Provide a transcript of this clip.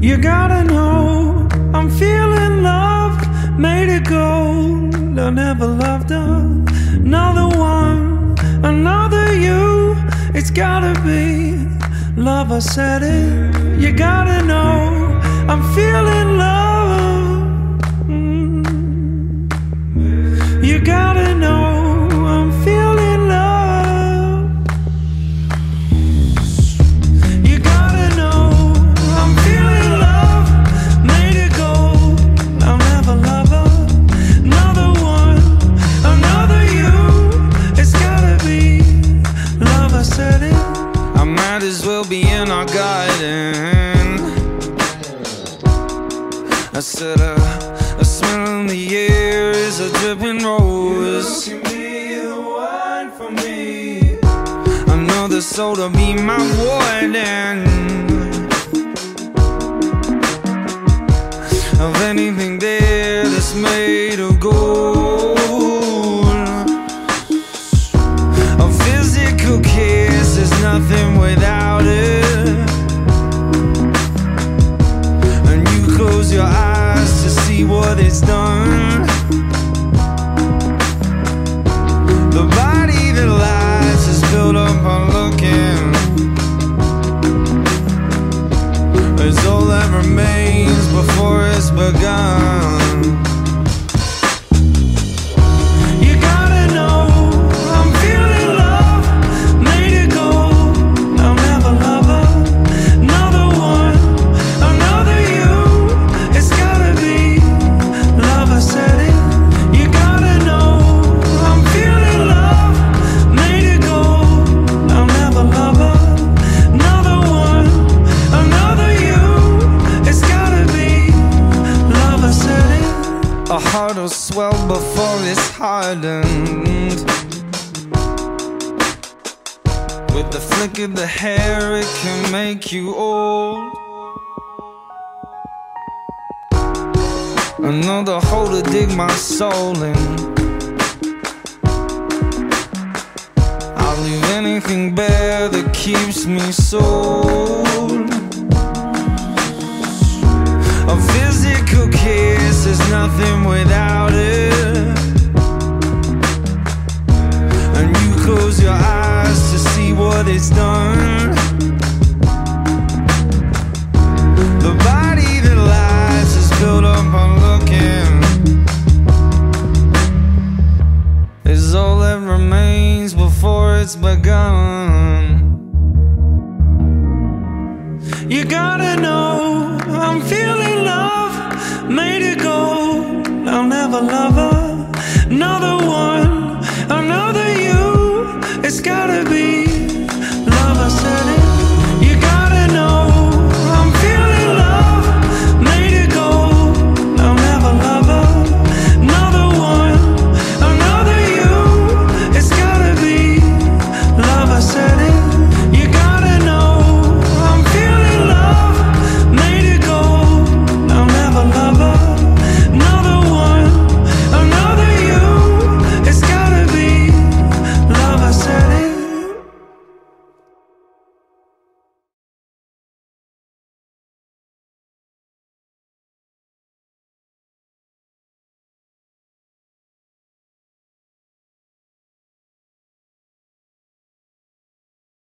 You gotta know I'm feeling loved, made it gold. I never loved another one, another you. It's gotta be love. I said it. You gotta know I'm feeling might as well be in our garden. I said, uh, a smell in the air is a dripping rose. Give me the wine for me. I know the soul to be my warden. Of anything there that's made of gold. Is nothing without it. And you close your eyes to see what it's done. The body that lies is built up on looking. It's all that remains before it's begun. A heart will swell before it's hardened. With the flick of the hair, it can make you old. Another hole to dig my soul in. I'll leave anything bare that keeps me sold. Physical kiss is nothing without it. And you close your eyes to see what it's done. The body that lies is built up on looking. Is all that remains before it's begun. You gotta know I'm feeling made it gold. I'll never love another one, another you. It's gotta be